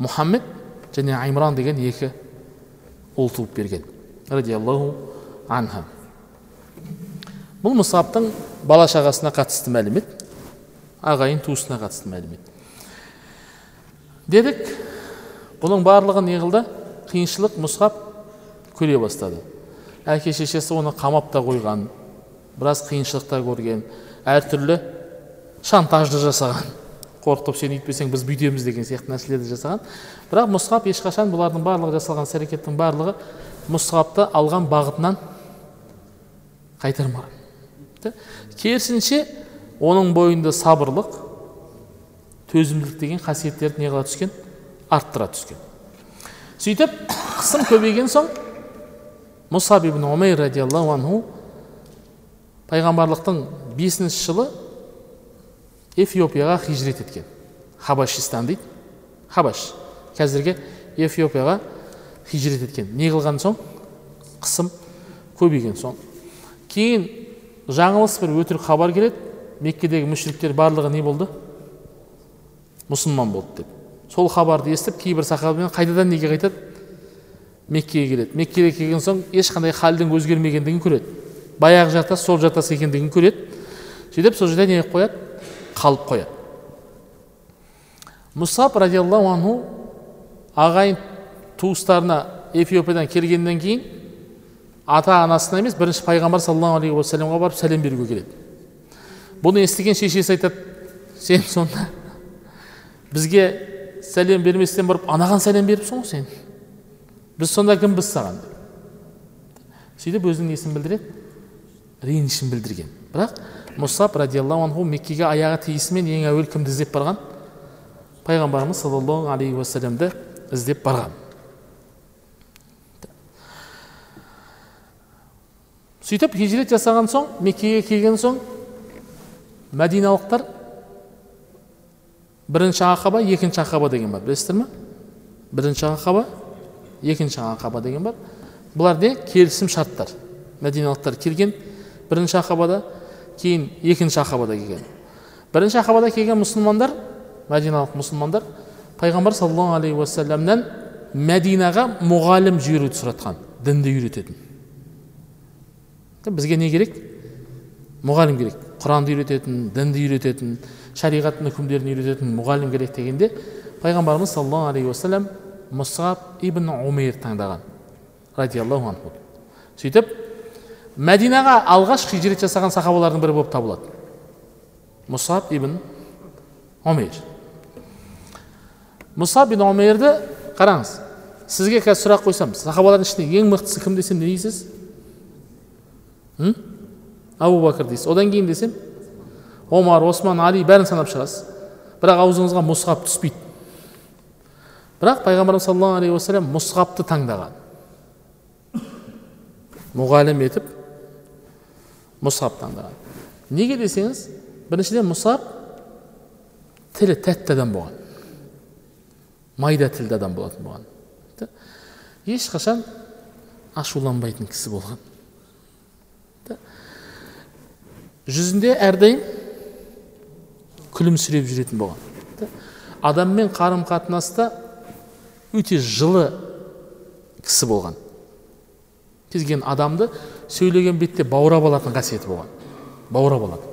S2: Мұхаммед және аймран деген екі ұл туып берген радиаллаху анха. Бұл мұсаптың бала шағасына қатысты мәлімет ағайын туысына қатысты мәлімет. Дедік бұның барлығы не қылды қиыншылық мұсап көре бастады. Әке шешесі оны қамап та қойған біраз қиыншылықтар көрген әртүрлі шантажды жасаған. Қорқытып сен үйтпесең біз бүйтеміз деген сияқты нәрселерді жасаған. Бірақ мұсхаб ешқашан бұлардың барлығы жасалған іс әрекеттің барлығы мұсхабты алған бағытынан қайтармаған. Керісінше оның бойында сабырлық төзімділік деген қасиеттерді не қыла түскен арттыра түскен. Сөйтіп қысым көбейген соң мұсаб ибн умейр радиаллаху анху пайғамбарлықтың бесінші жылы эфиопияға хижрет еткен хабашистан дейді хабаш қазіргі эфиопияға хижрет еткен не қылған соң қысым көбейген соң кейін жаңылыс бір өтірік хабар келеді меккедегі мүшриктер барлығы не болды мұсылман болды деп сол хабарды естіп кейбір сахабамен қайтадан неге қайтады меккеге келеді меккеге келген соң ешқандай халдің өзгермегендігін көреді баяғы жартас сол жартас екендігін көреді сөйтіп сол жерде не қылып қояды қалып қояды. Мұсап радиаллаху анху ағайын туыстарына эфиопиядан келгеннен кейін ата анасына емес бірінші пайғамбар саллаллаху алейхи уассаламға барып сәлем беруге келеді. Бұны естіген шешесі айтады сен сонда бізге сәлем берместен барып анаған сәлем беріпсің ғой сен. Біз сонда кімбіз саған? сөйтіп өзінің несін білдіреді ренішін білдірген. Бірақ мұсап радиаллаху анху меккеге аяғы тиісімен ең әуелі кімді іздеп барған пайғамбарымыз саллаллаху алейхи уассаламды іздеп барған сөйтіп хижрет жасаған соң меккеге келген соң мәдиналықтар бірінші ақаба екінші ақаба деген бар білесіздер ма бірінші ақаба екінші ақаба деген бар бұлар не келісім шарттар мәдиналықтар келген бірінші ақабада кейін екінші ақабада келген бірінші ақабада келген мұсылмандар мәдиналық мұсылмандар пайғамбар саллаллаху алейхи уассаламнан мәдинаға мұғалім жіберуді сұратқан дінді үйрететін бізге не керек мұғалім керек құранды үйрететін дінді үйрететін шариғаттың үкімдерін үйрететін мұғалім керек дегенде пайғамбарымыз саллаллаху алейхи уассалам мұсаб ибн умейр таңдаған радиаллаху анху сөйтіп мәдинаға алғаш хижрет жасаған сахабалардың бірі болып табылады. Мұсаб ибн умейр мұсаб ибн умейрді қараңыз сізге қазір сұрақ қойсам сахабалардың ішінде ең мықтысы кім десем не дейсіз? Абу бәкір дейсіз. Одан кейін десем омар осман али бәрін санап шығасыз. Бірақ аузыңызға мұсғап түспейді. Бірақ пайғамбарымыз саллаллаху алейхи уассалам мұсғапты таңдаған. Мұғалім етіп мұсғап таңдаған неге десеңіз біріншіден мұсап тілі тәтті адам болған майда тілді адам болатын болған ешқашан ашуланбайтын кісі болған жүзінде әрдайым күлімсіреп жүретін болған адаммен қарым қатынаста өте жылы кісі болған кез келген адамды сөйлеген бетте баурап алатын қасиеті болған. Баурап алатын.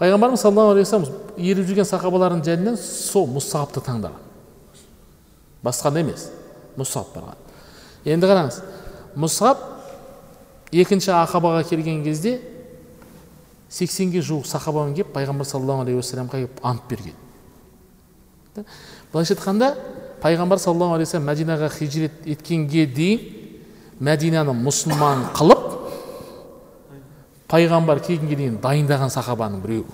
S2: Пайғамбарымыз саллаллаху алейхи вассалам еріп жүрген сахабалардың жәнінен сол мұсабты таңдаған. Басқаны емес. Мұсап барған. Енді қараңыз мұсап екінші ақабаға келген кезде сексенге жуық сахабамен келіп пайғамбар саллаллаху алейхи уассаламға келіп ант берген. Былайша айтқанда пайғамбар саллаллаху алейхи вассалам мәдинаға хижрет еткенге дейін мәдинаны мұсылман қылып пайғамбар келгенге дейін дайындаған сахабаның біреуі.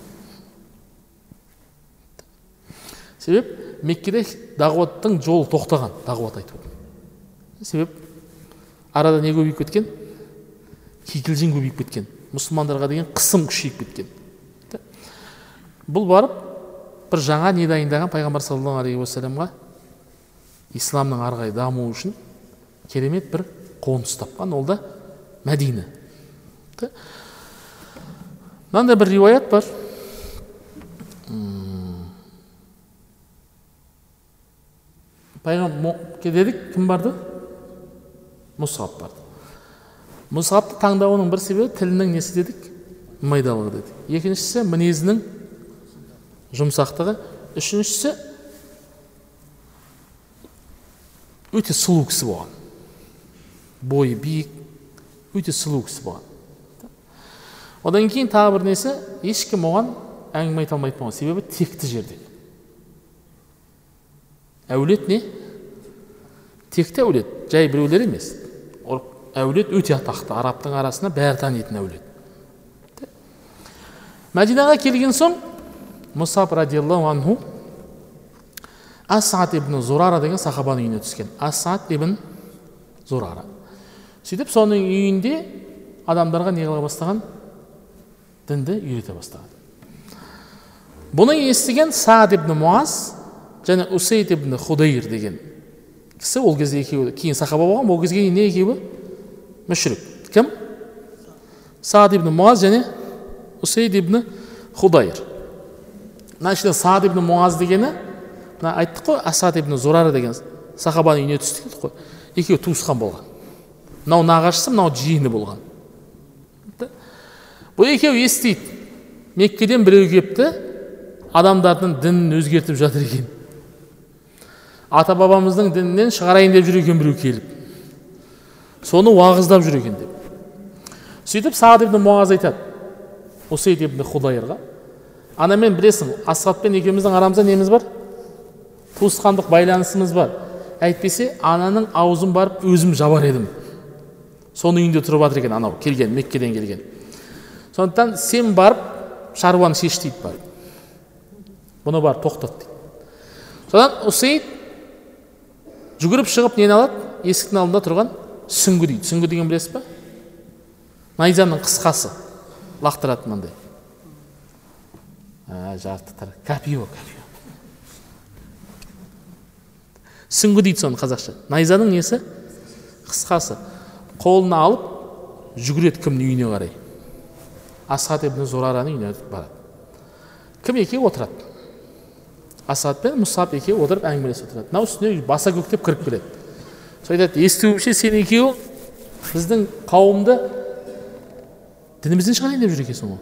S2: Себеп меккеде дағуаттың жолы тоқтаған дағуат айту. Себеп арада не көбейіп кеткен? Кикілжің көбейіп кеткен. Мұсылмандарға деген қысым күшейіп кеткен. Бұл барып бір жаңа не дайындаған пайғамбар саллаллаху алейхи уассаламға исламның ары қарай дамуы үшін керемет бір қоныс тапқан ол да мәдина мынандай бір риуаят бар пайғамбар дедік кім барды мұсғап барды мұсғапты таңдауының бір себебі тілінің несі дедік майдалығы дедік екіншісі мінезінің жұмсақтығы үшіншісі өте сұлу кісі болған бойы биік өте сұлу кісі болған. Одан кейін тағы бір несі ешкім оған әңгіме айта алмайтын болған. Себебі текті жерде. Әулет не? Текті әулет. Жай біреулер емес. Әулет өте атақты. Арабтың арасында бәрі танитын әулет. Мәдинаға келген соң мұсаб радиаллаху анху асад ибн зурара деген сахабаның үйіне түскен. Асад ибн зурара. Сөйтіп соның үйінде адамдарға не қыла бастаған? дінді үйрете бастаған. Бұны естіген саад ибн муаз және усейд ибн худайр деген кісі ол кезде екеуі кейін сахаба болған ол кезге не екеуі? мүшрик кім? Саад ибн муаз және усейд ибн худайр. Мына ішінде саад ибн муаз дегені мына айттық қой асад ибн зурара деген сахабаның үйіне түсті дедік қой. Екеуі туысқан болған. Мынау нағашысы мынау жиені болған. Бұл екеуі естиді. Меккеден біреу келіпті адамдардың дінін өзгертіп жатыр екен. Ата бабамыздың дінінен шығарайын деп жүр екен біреу келіп. Соны уағыздап жүр екен деп. Сөйтіп саад ибн муаз айтады. Усейд ибн худайрға анамен білесің асхабпен екеуміздің арамызда неміз бар? Туысқандық байланысымыз бар. Әйтпесе ананың аузын барып өзім жабар едім соның үйінде тұрып жатыр екен анау келген меккеден келген. Сондықтан сен барып шаруаны шеш дейді барып бұны барып тоқтат дейді. Содан усейд жүгіріп шығып нені алады? Есіктің алдында тұрған сүңгі дейді. Сүңгі деген білесіз ба найзаның қысқасы. Лақтырады мынандай жарықтықтар копье копье. Сүңгі дейді соны қазақша. Найзаның несі? Қысқасы. Қолына алып жүгіреді кімнің үйіне қарай. Асхат ибн зурараның үйіне барады. Кім екеуі отырады. Асхат пен мұсап екеуі отырып әңгімелесіп отырады. Мынау үстіне баса көктеп кіріп келеді. Сол айтады естуімше сен екеуің біздің қауымды дінімізден шығарайын деп жүр екенсің ғой.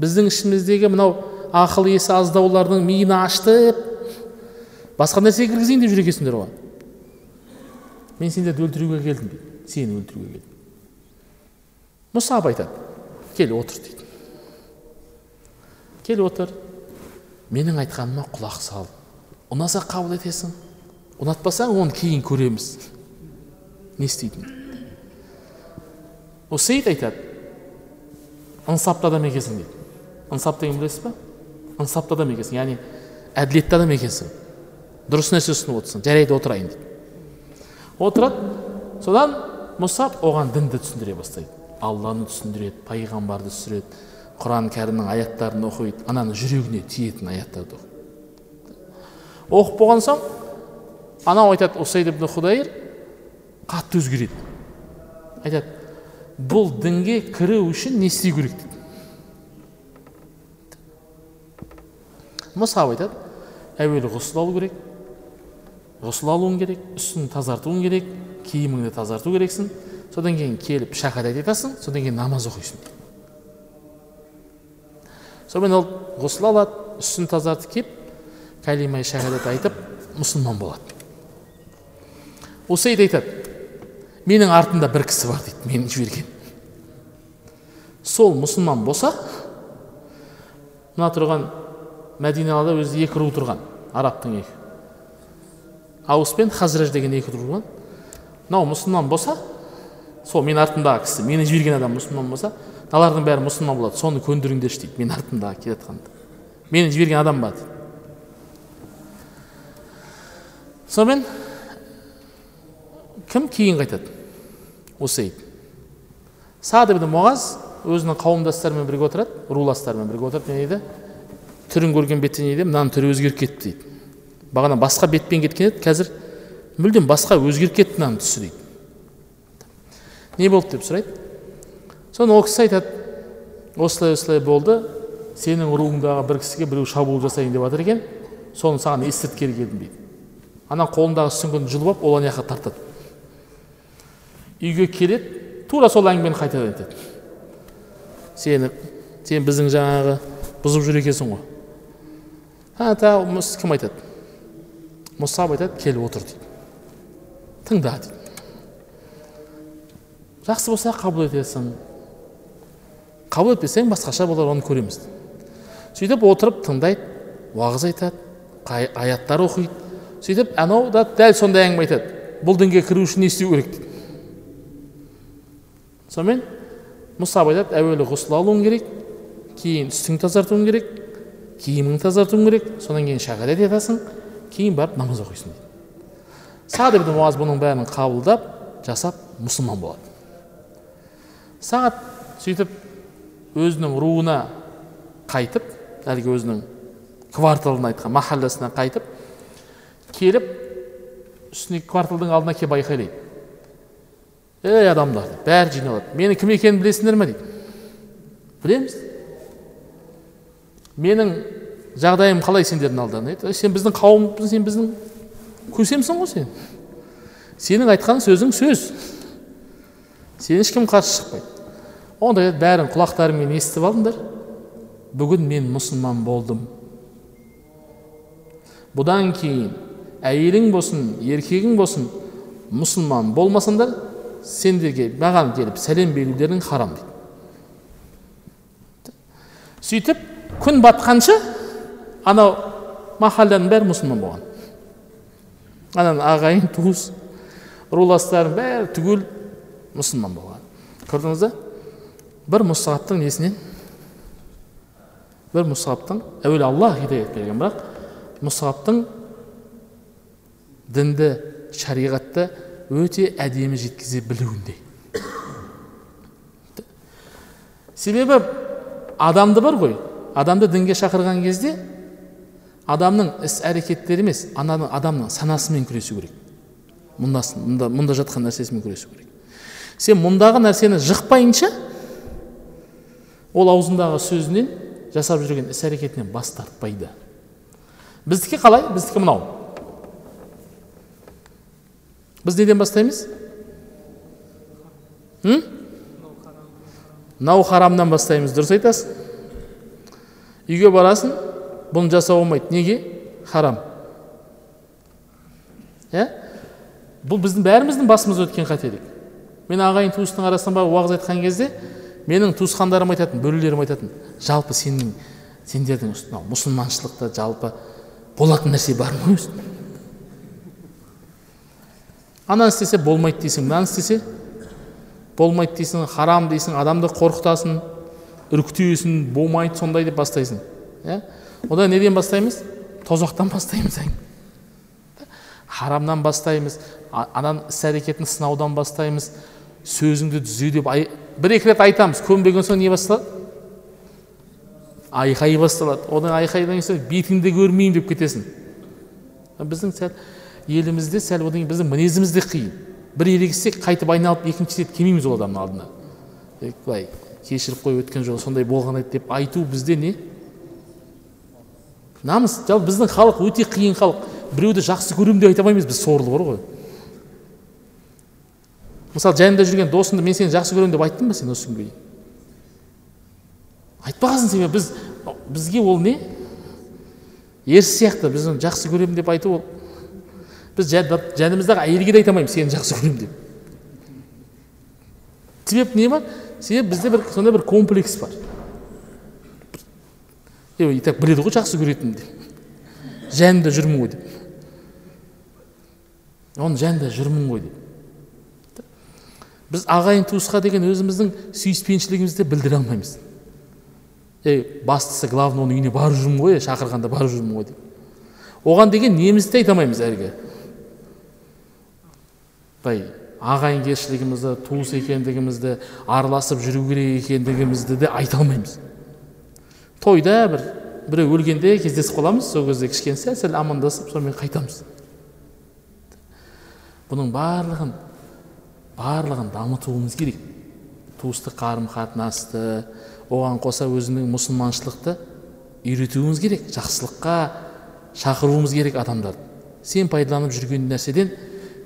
S2: Біздің ішіміздегі мынау ақыл есі аздаулардың миын ашытып басқа нәрсеге кіргізейін деп жүр екенсіңдер ғой мен сендерді өлтіруге келдім дейді. Сені өлтіруге келдім мұсап айтады кел отыр дейді кел отыр менің айтқаныма құлақ сал ұнаса қабыл етесің ұнатпасаң оны кейін көреміз не істейтін усейд айтады ынсапты адам екенсің дейді ынсап деген білесіз ба ынсапты адам екенсің яғни әділетті адам екенсің дұрыс нәрсе ұсынып отырсың жарайды отырайын дейді отырады содан мұсап оған дінді түсіндіре бастайды. Алланы түсіндіреді пайғамбарды түсіндіреді құран кәрімнің аяттарын оқиды ананың жүрегіне тиетін аяттарды оқып болған соң анау айтады усайд ибн худайр қатты өзгереді. Айтады бұл дінге кіру үшін не істеу керек? дейді мұсап айтады әуелі ғұсыл алу керек ғұсыл алуың керек үстін тазартуың керек киіміңді тазарту керексің. Содан кейін келіп шахадат айтасың содан кейін намаз оқисың. Сонымен ол ғұсыл алады үстін тазартып келіп кәлима шахадат айтып мұсылман болады. Усейд айтады менің артымда бір кісі бар дейді мені жіберген. Сол мұсылман болса мына тұрған мәдинада өзі екі ру тұрған арабтың екі. Аус пен хазраж деген екі ру тұрған. Мынау мұсылман болса сол менің артымдағы кісі мені жіберген адам мұсылман болса мыналардың бәрі мұсылман болады соны көндіріңдерші дейді менің артымдағы келе жатқанды мені жіберген адам ба дейді. Сонымен кім кейін қайтады? Усейд. Саад ибн мұғаз өзінің қауымдастарымен бірге отырады руластарымен бірге отырады не дейді? Түрін көрген бетте не дейді? Мынаның түрі өзгеріп кетті дейді. Бағана басқа бетпен кеткен еді қазір мүлдем басқа өзгеріп кетті мынаның түсі дейді. Не болды деп сұрайды. Соны ол кісі айтады осылай осылай болды сенің руыңдағы бір кісіге біреу шабуыл жасайын деп жатыр екен соны саған естірткелі келдім дейді. Ана қолындағы сүңгіні жұлып алып ол ана жаққа тартады. Үйге келеді тура сол әңгімені қайтадан айтады. Сені сен біздің жаңағы бұзып жүр екенсің ғой. А тағы кім айтады? Мұсап айтады келіп отыр дейді. Тыңда дейді жақсы болса қабыл етесің. Қабыл етпесең басқаша болар оны көреміз. Сөйтіп отырып тыңдайды уағыз айтады аяттар оқиды. Сөйтіп анау да дәл сондай әңгіме айтады. Бұл дінге кіру үшін не істеу керек дейді. Сонымен мұсап айтады әуелі ғұсыл алуың керек кейін үстіңді тазартуың керек киіміңді тазартуың керек. Содан кейін шахадат айтасың кейін барып намаз оқисың дейді. Сағат ибн муаз бұның бәрін қабылдап жасап мұсылман болады сағат сөйтіп өзінің руына қайтып әлгі өзінің кварталына айтқан махалласына қайтып келіп үстіне кварталдың алдына келіп айқайлайды ей адамдар бәрі жиналады менің кім екенімді білесіңдер ме дейді білеміз менің жағдайым қалай сендердің алдарыңда сен біздің қауымымсың сен біздің көсемсің ғой сен сенің айтқан сөзің сөз. Сен ешкім қарсы шықпайды. Онда бәрін құлақтарыңмен естіп алыңдар бүгін мен мұсылман болдым. Бұдан кейін әйелің болсын еркегің болсын мұсылман болмасаңдар сендерге маған келіп сәлем берулерің харам дейді. Сөйтіп күн батқанша анау махалланың бәрі мұсылман болған. Ананың ағайын туыс руластарының бәрі түгел мұсылман болған. Көрдіңіз ба бір мұсаптың несінен? Бір мұсаптың әуелі алла хидаят берген бірақ мұсаптың дінді шариғатты өте әдемі жеткізе білуінде себебі адамды бар ғой. Адамды дінге шақырған кезде адамның іс әрекеттері емес ананың адамның санасымен күресу керек. Мұнда, мұнда, мұнда жатқан нәрсесімен күресу керек. Сен мұндағы нәрсені жықпайынша ол аузындағы сөзінен жасап жүрген іс әрекетінен бас тартпайды. Біздікі қалай? Біздікі мынау. Біз неден бастаймыз? Мынау харамнан бастаймыз дұрыс айтасың? Үйге барасың? Бұны жасауға болмайды неге харам иә бұл біздің бәріміздің басымызда өткен қателік мен ағайын туыстың арасынан барып уағыз айтқан кезде менің туысқандарым айтатын бөрелерім айтатын жалпы сенің сендердің мынау мұсылманшылықта жалпы болатын нәрсе бар ма өзі ананы істесе болмайды дейсің мынаны істесе? Болмайды дейсің харам дейсің адамды қорқытасың үркітесің болмайды сондай деп бастайсың. иә одан неден бастаймыз тозақтан бастаймыз харамнан бастаймыз ананың іс әрекетін сынаудан бастаймыз сөзіңді түзе деп ай... бір екі рет айтамыз көнбеген соң не басталады айқай басталады одан айқайдан кейін бетіңді көрмеймін деп кетесің біздің сәл елімізде сәл одан кейін біздің мінезіміз де қиын бір ерегіссек қайтып айналып екінші рет келмейміз ол адамның алдына былай кешіріп қой өткен жолы сондай болған еді деп айту бізде не намыс жалпы біздің халық өте қиын халық. Біреуді жақсы көремін деп айта алмаймыз біз сорлы бар ғой. Мысалы жанымда жүрген досымды мен сені жақсы көремін деп айттым ба сен осы күнге дейін? Айтпағансың себебі біз бізге ол не? Ерсі сияқты біз оны жақсы көремін деп айту ол. Біз жанымыздағы әйелге де айта алмаймыз сені жақсы көремін деп. Себеп не бар? Себебі бізде бір сондай бір комплекс бар. И так біледі ғой жақсы көретінін деп жанында жүрмін ғой деп. Оның жанында жүрмін ғой деп. Біз ағайын туысқа деген өзіміздің сүйіспеншілігімізді білдіре алмаймыз. Ей бастысы главный оның үйіне барып жүрмін ғой шақырғанда барып жүрмін ғой деп. Оған деген немізді де айта алмаймыз әлгі. Былай ағайынкершілігімізді туыс екендігімізді араласып жүру керек екендігімізді де айта алмаймыз. Тойда бір біреу өлгенде кездесіп қаламыз сол кезде кішкене сәл сәл амандасып сонымен қайтамыз. Бұның барлығын барлығын дамытуымыз керек. Туыстық қарым қатынасты оған қоса өзінің мұсылманшылықты үйретуіміз керек жақсылыққа шақыруымыз керек адамдарды сен пайдаланып жүрген нәрседен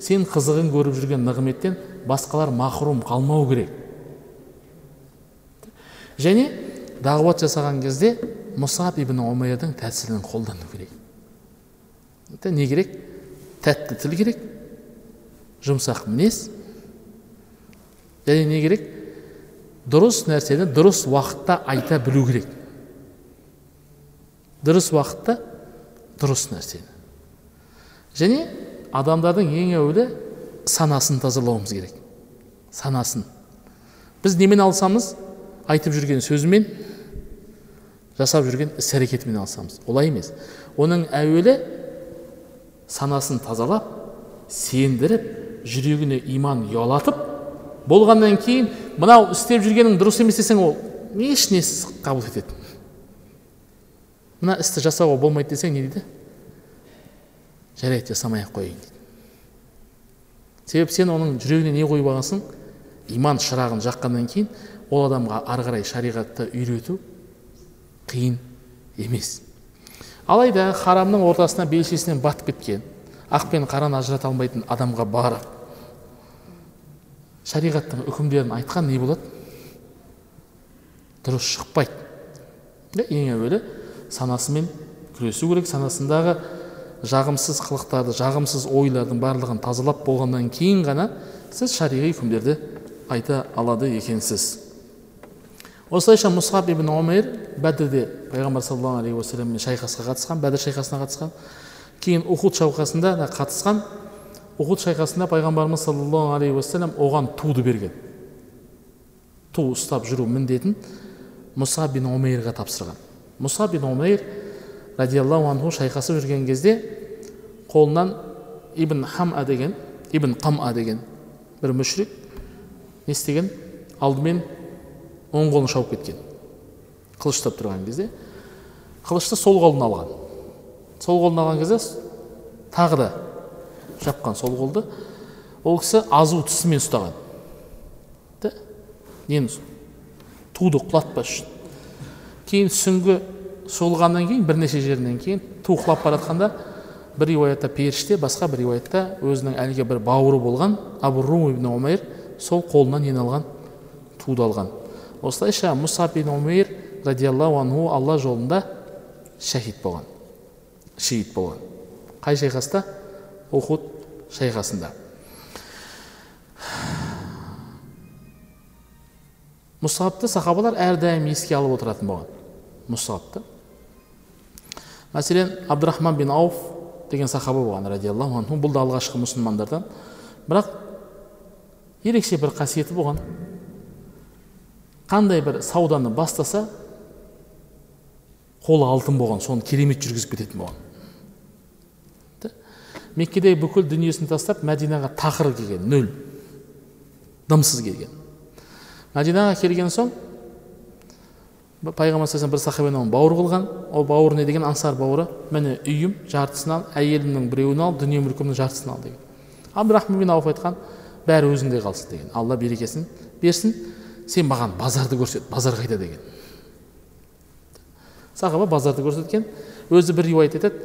S2: сен қызығын көріп жүрген нығметтен басқалар махрұм қалмау керек. Және дағуат жасаған кезде мұсаб ибн омейрдің тәсілін қолдану керек. Не керек? Тәтті тіл керек. Жұмсақ мінез. Және не керек? Дұрыс нәрсені дұрыс уақытта айта білу керек. Дұрыс уақытта дұрыс нәрсені. Және адамдардың ең әуелі санасын тазалауымыз керек. Санасын. Біз немен алсамыз айтып жүрген сөзімен жасап жүрген іс әрекетімен алсамыз олай емес. Оның әуелі санасын тазалап сендіріп жүрегіне иман ұялатып болғаннан кейін мынау істеп жүргенің дұрыс емес десең ол еш несіз қабыл етеді мына істі жасауға болмайды десең не дейді? Жарайды жасамай ақ қояйын дейді. Себебі сен оның жүрегіне не қойып алғансың иман шырағын жаққаннан кейін ол адамға ары қарай шариғатты үйрету қиын емес. Алайда харамның ортасына белшесінен батып кеткен ақ пен қараны ажырата алмайтын адамға барып шариғаттың үкімдерін айтқан не болады? Дұрыс шықпайды. Ең әуелі санасымен күресу керек. Санасындағы жағымсыз қылықтарды жағымсыз ойлардың барлығын тазалап болғаннан кейін ғана сіз шариғи үкімдерді айта алады екенсіз. Осылайша мұсхаб ибн омейр бәдірде пайғамбар саллаллаху алейхи уассаламмен шайқасқа қатысқан бәдір шайқасына қатысқан. Кейін ухуд шайқасында да қатысқан. Ухуд шайқасында пайғамбарымыз саллаллаху алейхи уассалам оған туды берген. Ту ұстап жүру міндетін мұса бин омейрға тапсырған. Мұса бин омейр радиаллаху анху шайқасып жүрген кезде қолынан ибн хама деген ибн қама деген бір мүшрик не істеген? Алдымен оң қолын шауып кеткен. Қылыш ұстап тұрған кезде қылышты сол қолына алған. Сол қолына алған кезде тағы да жапқан сол қолды. Ол кісі азу тісімен ұстаған. Да нені туды құлатпас үшін. Кейін сүңгі соғылғаннан кейін бірнеше жерінен кейін ту құлап бара жатқанда бір риуаятта періште басқа бір риуаятта өзінің әлгі бір бауыры болған абу рум ибн омейр сол қолынан нені алған туды алған. Осылайша мұсаб ибн омейр радиаллаху анху алла жолында шахид болған шейіт болған. Қай шайқаста? Ухуд шайқасында. Мұсабты сахабалар әрдайым еске алып отыратын болған. Мұсабты мәселен абдурахман бин ауф деген сахаба болған радиаллаху анху. Бұл да алғашқы мұсылмандардан. Бірақ ерекше бір қасиеті болған. Қандай бір сауданы бастаса қолы алтын болған соны керемет жүргізіп кететін болған. Меккедегі бүкіл дүниесін тастап мәдинаға тақыр келген нөл. Дымсыз келген. Мәдинаға келген соң пайғамбар саллаллаху бір сахабамен оны бауыр қылған. Ол бауыр не деген? Ансар бауыры. Міне үйім жартысын ал әйелімнің біреуін ал дүние мүлкімнің жартысын ал деген. Абдурахман бин ауф айтқан бәрі өзіңде қалсын деген. Алла берекесін берсін. Сен маған базарды көрсет базар қайда деген. Сахаба базарды көрсеткен өзі бір риуаят айтады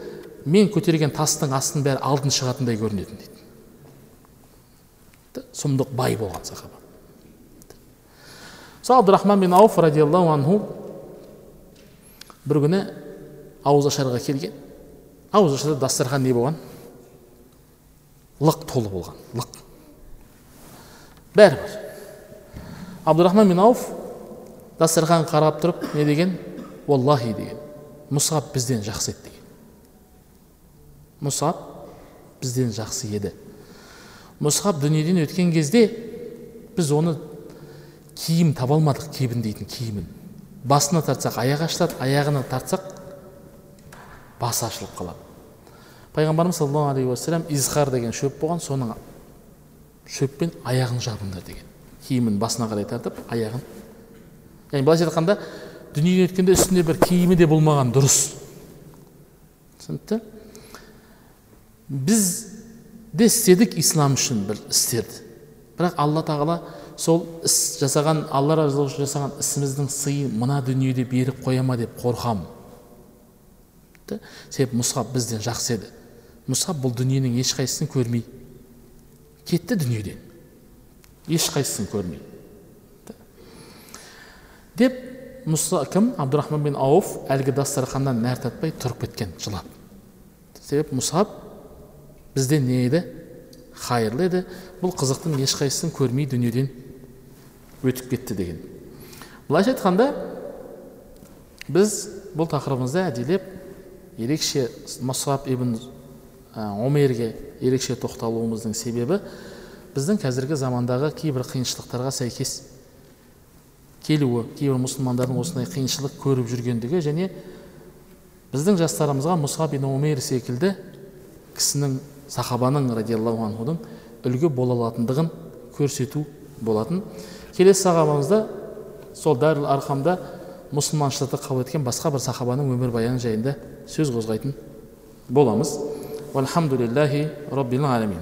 S2: мен көтерген тастың астының бәрі алтын шығатындай көрінетін дейді. Сұмдық бай болған сахаба сол абдурахман бин ауф радиаллаху анху бір күні ауызашарға келген. Ауызашарда дастархан не болған? Лық толы болған лық. Бәрі бар. Абдурахман бин ауф дастархан қарап тұрып не деген уаллахи деген мұсап бізден жақсы еді деген мұсап бізден жақсы еді. Мұсап дүниеден өткен кезде біз оны киім таба алмадық кебіндейтін киімін басына тартсақ аяғы ашылады аяғына тартсақ басы ашылып қалады пайғамбарымыз саллаллаху алейхи уассалам изхар деген шөп болған соның шөппен аяғын жабыңдар деген киімін басына қарай тартып аяғын. Яғни былайша айтқанда дүниеден өткенде үстінде бір киімі де болмаған дұрыс. Түсінікті? Біз де істедік ислам үшін бір істерді. Бірақ алла тағала сол іс жасаған алла разылығы үшін жасаған ісіміздің сыйын мына дүниеде беріп қоя ма деп қорқамын себебі мұсхаб бізден жақсы еді. Мұсхаб бұл дүниенің ешқайсысын көрмей кетті дүниеден. Ешқайсысын көрмей деп мұса кім? Абдурахман бин ауф әлгі дастарханнан нәр татпай тұрып кеткен жылап. Себебі мұсаб бізден не еді? Хайырлы еді. Бұл қызықтың ешқайсысын көрмей дүниеден өтіп кетті деген. Былайша айтқанда біз бұл тақырыбымызды әдейілеп ерекше мұсаб ибн омерге ерекше тоқталуымыздың себебі біздің қазіргі замандағы кейбір қиыншылықтарға сәйкес келуі кейбір мұсылмандардың осындай қиыншылық көріп жүргендігі және біздің жастарымызға мұсаб ибн омер секілді кісінің сахабаның радиаллаху анхудың үлгі бола алатындығын көрсету болатын. Келесі сахабамызда сол дәріл арқамда мұсылманшылықты қабыл еткен басқа бір сахабаның өмірбаяны жайында сөз қозғайтын боламыз. Walhamdulillahi rabbil alamin